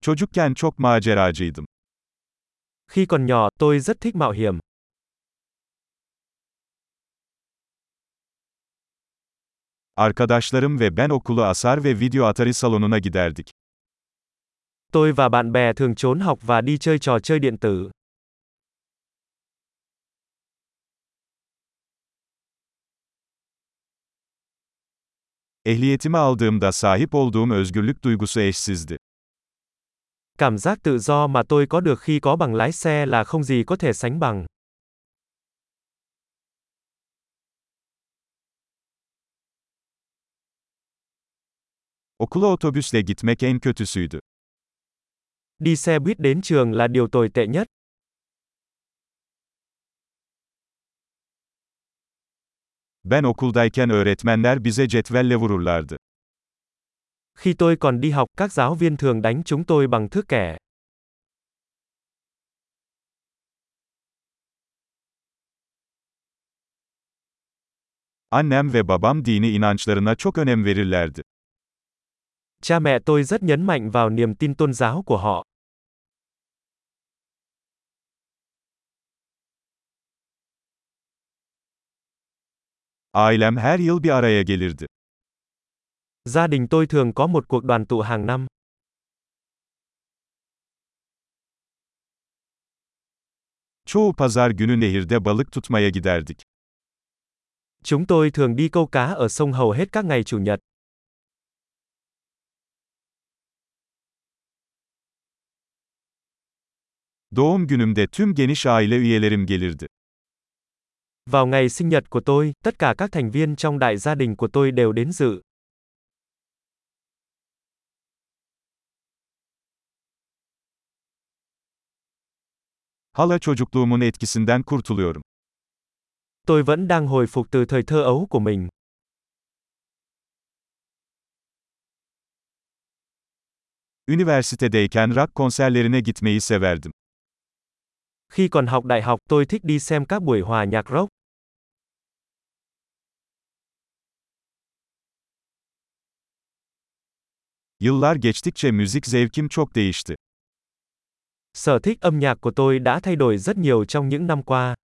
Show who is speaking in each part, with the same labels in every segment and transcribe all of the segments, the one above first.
Speaker 1: Çocukken çok maceracıydım.
Speaker 2: Khi còn nhỏ, tôi rất thích mạo hiểm.
Speaker 1: Arkadaşlarım ve ben okulu asar ve video Atari salonuna giderdik.
Speaker 2: Tôi và bạn bè thường trốn học và đi chơi trò chơi điện tử.
Speaker 1: Ehliyetimi aldığımda sahip olduğum özgürlük duygusu eşsizdi.
Speaker 2: Cảm giác tự do mà tôi có được khi có bằng lái xe là không gì có thể sánh bằng.
Speaker 1: Okula otobüsle gitmek en kötüsüydü.
Speaker 2: Đi xe buýt đến trường là điều tồi tệ nhất.
Speaker 1: Ben okuldayken öğretmenler bize cetvelle vururlardı.
Speaker 2: Khi tôi còn đi học, các giáo viên thường đánh chúng tôi bằng thước kẻ.
Speaker 1: Annem ve babam dini inançlarına çok önem verirlerdi.
Speaker 2: Cha mẹ tôi rất nhấn mạnh vào niềm tin tôn giáo của họ.
Speaker 1: Ailem her yıl bir araya gelirdi.
Speaker 2: Gia đình tôi thường có một cuộc đoàn tụ hàng năm.
Speaker 1: Çoğu pazar günü nehirde balık tutmaya giderdik.
Speaker 2: Chúng tôi thường đi câu cá ở sông hầu hết các ngày chủ nhật.
Speaker 1: Doğum günümde tüm geniş aile üyelerim gelirdi.
Speaker 2: Vào ngày sinh nhật của tôi, tất cả các thành viên trong đại gia đình của tôi đều đến dự.
Speaker 1: Hala çocukluğumun etkisinden kurtuluyorum.
Speaker 2: Tôi vẫn đang hồi phục từ thời thơ ấu của mình.
Speaker 1: Üniversitedeyken rock konserlerine gitmeyi severdim.
Speaker 2: Khi còn học đại học, tôi thích đi xem các buổi hòa nhạc rock.
Speaker 1: Yıllar geçtikçe müzik zevkim çok değişti.
Speaker 2: Sở thích âm nhạc của tôi đã thay đổi rất nhiều trong những năm qua.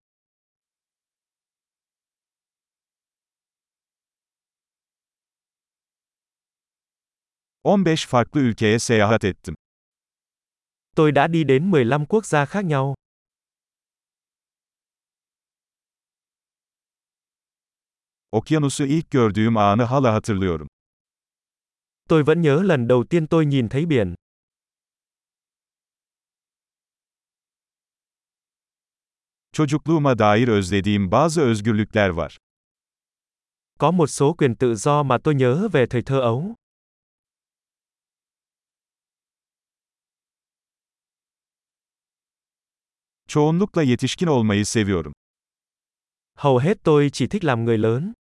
Speaker 1: On beş farklı ülkeye seyahat ettim.
Speaker 2: Tôi đã đi đến 15 quốc gia khác nhau.
Speaker 1: Okyanusu ilk gördüğüm anı hala hatırlıyorum.
Speaker 2: Tôi vẫn nhớ lần đầu tiên tôi nhìn thấy biển.
Speaker 1: Çocukluğuma dair özlediğim bazı özgürlükler var.
Speaker 2: Có một số quyền tự do mà tôi nhớ về thời thơ ấu.
Speaker 1: Çoğunlukla yetişkin olmayı seviyorum.
Speaker 2: Hầu hết tôi chỉ thích làm người lớn.